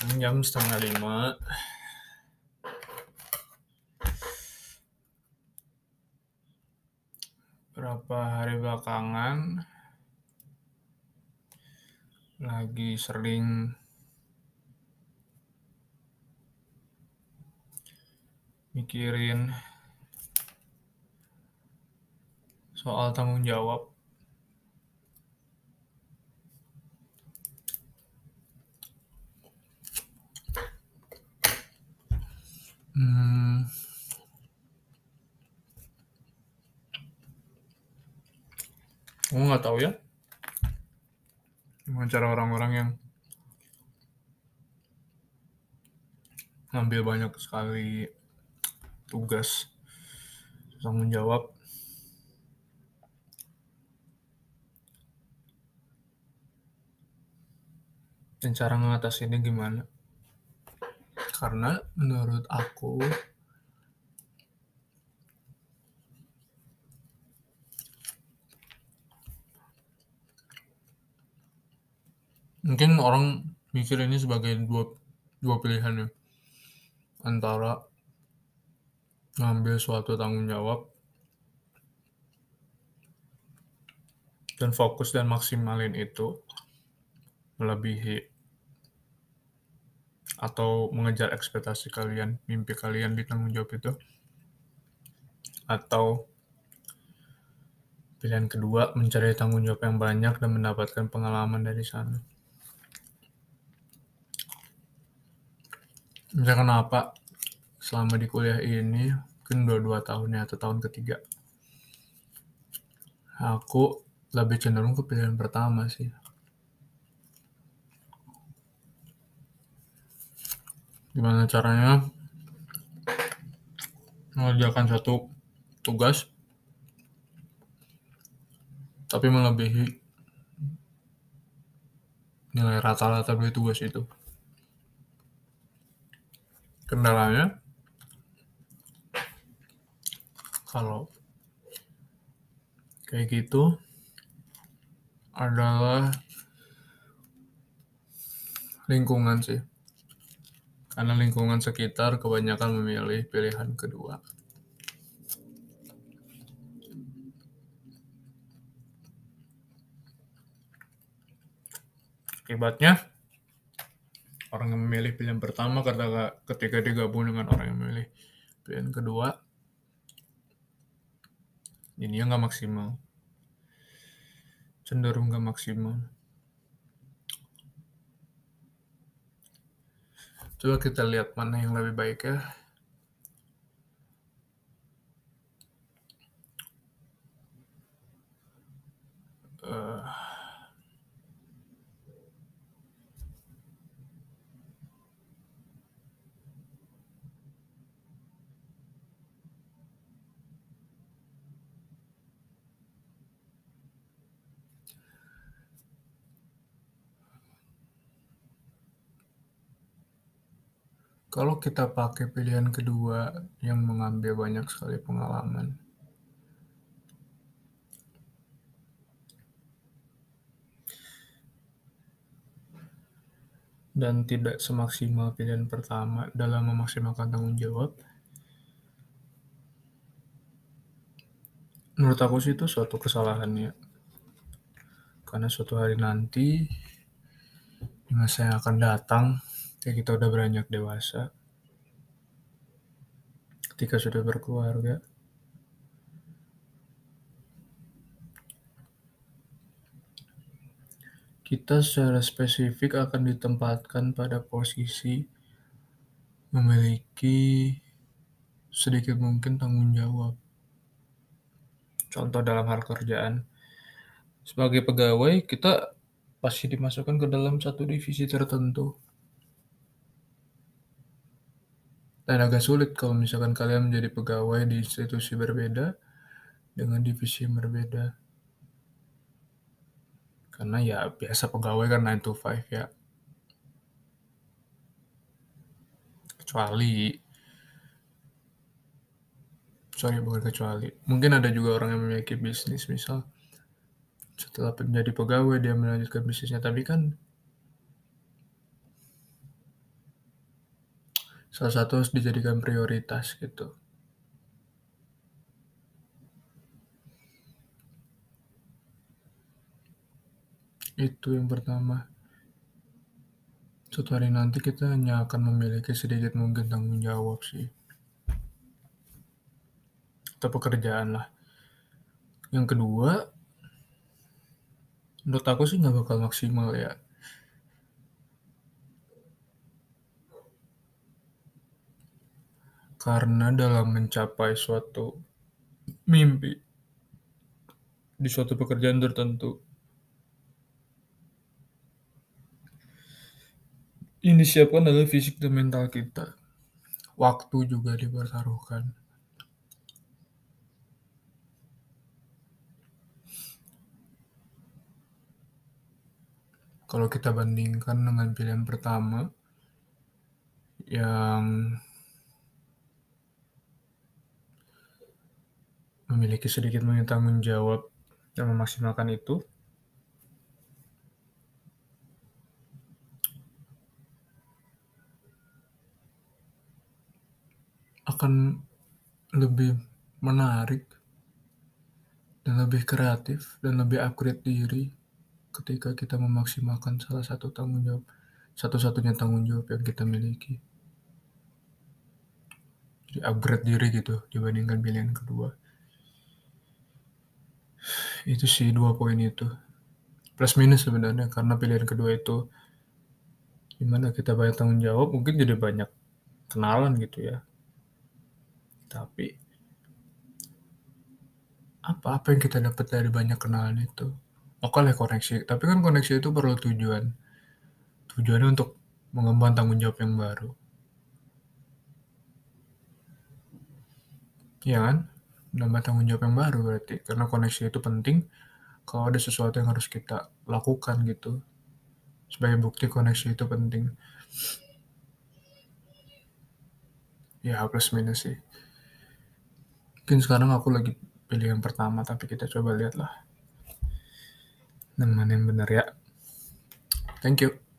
Jam setengah lima. Berapa hari belakangan lagi sering mikirin soal tanggung jawab. Aku nggak tahu ya. Gimana cara orang-orang yang ngambil banyak sekali tugas tanggung jawab. Dan cara ngatasinnya gimana? Karena menurut aku mungkin orang mikir ini sebagai dua dua pilihan ya antara ngambil suatu tanggung jawab dan fokus dan maksimalin itu melebihi atau mengejar ekspektasi kalian, mimpi kalian di tanggung jawab itu atau pilihan kedua mencari tanggung jawab yang banyak dan mendapatkan pengalaman dari sana. Misalnya kenapa selama di kuliah ini mungkin udah dua tahun ya atau tahun ketiga aku lebih cenderung ke pilihan pertama sih. Gimana caranya? Mengerjakan satu tugas tapi melebihi nilai rata-rata dari tugas itu kendalanya. Kalau kayak gitu adalah lingkungan sih. Karena lingkungan sekitar kebanyakan memilih pilihan kedua. Akibatnya orang yang memilih pilihan pertama karena ketika digabung dengan orang yang memilih pilihan kedua ini nggak maksimal. Cenderung nggak maksimal. Coba kita lihat mana yang lebih baik ya Kalau kita pakai pilihan kedua yang mengambil banyak sekali pengalaman, dan tidak semaksimal pilihan pertama dalam memaksimalkan tanggung jawab, menurut aku sih itu suatu kesalahan ya. Karena suatu hari nanti, di masa yang akan datang, ketika kita udah beranjak dewasa, ketika sudah berkeluarga, kita secara spesifik akan ditempatkan pada posisi memiliki sedikit mungkin tanggung jawab. Contoh dalam hal kerjaan, sebagai pegawai kita pasti dimasukkan ke dalam satu divisi tertentu. Dan agak sulit kalau misalkan kalian menjadi pegawai di institusi berbeda dengan divisi yang berbeda. Karena ya biasa pegawai kan 9 to 5 ya. Kecuali sorry bukan kecuali. Mungkin ada juga orang yang memiliki bisnis misal setelah menjadi pegawai dia melanjutkan bisnisnya tapi kan salah satu harus dijadikan prioritas gitu. Itu yang pertama. Suatu hari nanti kita hanya akan memiliki sedikit mungkin tanggung jawab sih. Atau pekerjaan lah. Yang kedua, menurut aku sih nggak bakal maksimal ya. Karena dalam mencapai suatu mimpi di suatu pekerjaan tertentu, ini disiapkan adalah fisik dan mental kita. Waktu juga dipertaruhkan. Kalau kita bandingkan dengan pilihan pertama yang memiliki sedikit mungkin tanggung jawab dan memaksimalkan itu, akan lebih menarik dan lebih kreatif dan lebih upgrade diri ketika kita memaksimalkan salah satu tanggung jawab satu-satunya tanggung jawab yang kita miliki. Jadi upgrade diri gitu dibandingkan pilihan kedua itu sih dua poin itu. Plus minus sebenarnya karena pilihan kedua itu di mana kita banyak tanggung jawab mungkin jadi banyak kenalan gitu ya. Tapi apa apa yang kita dapat dari banyak kenalan itu? Oke lah koneksi. Tapi kan koneksi itu perlu tujuan. Tujuannya untuk mengembang tanggung jawab yang baru. Ya kan nambah tanggung jawab yang baru berarti. Karena koneksi itu penting kalau ada sesuatu yang harus kita lakukan gitu. Sebagai bukti koneksi itu penting. Ya plus minus sih. Mungkin sekarang aku lagi pilih yang pertama tapi kita coba lihat lah yang mana yang benar ya. Thank you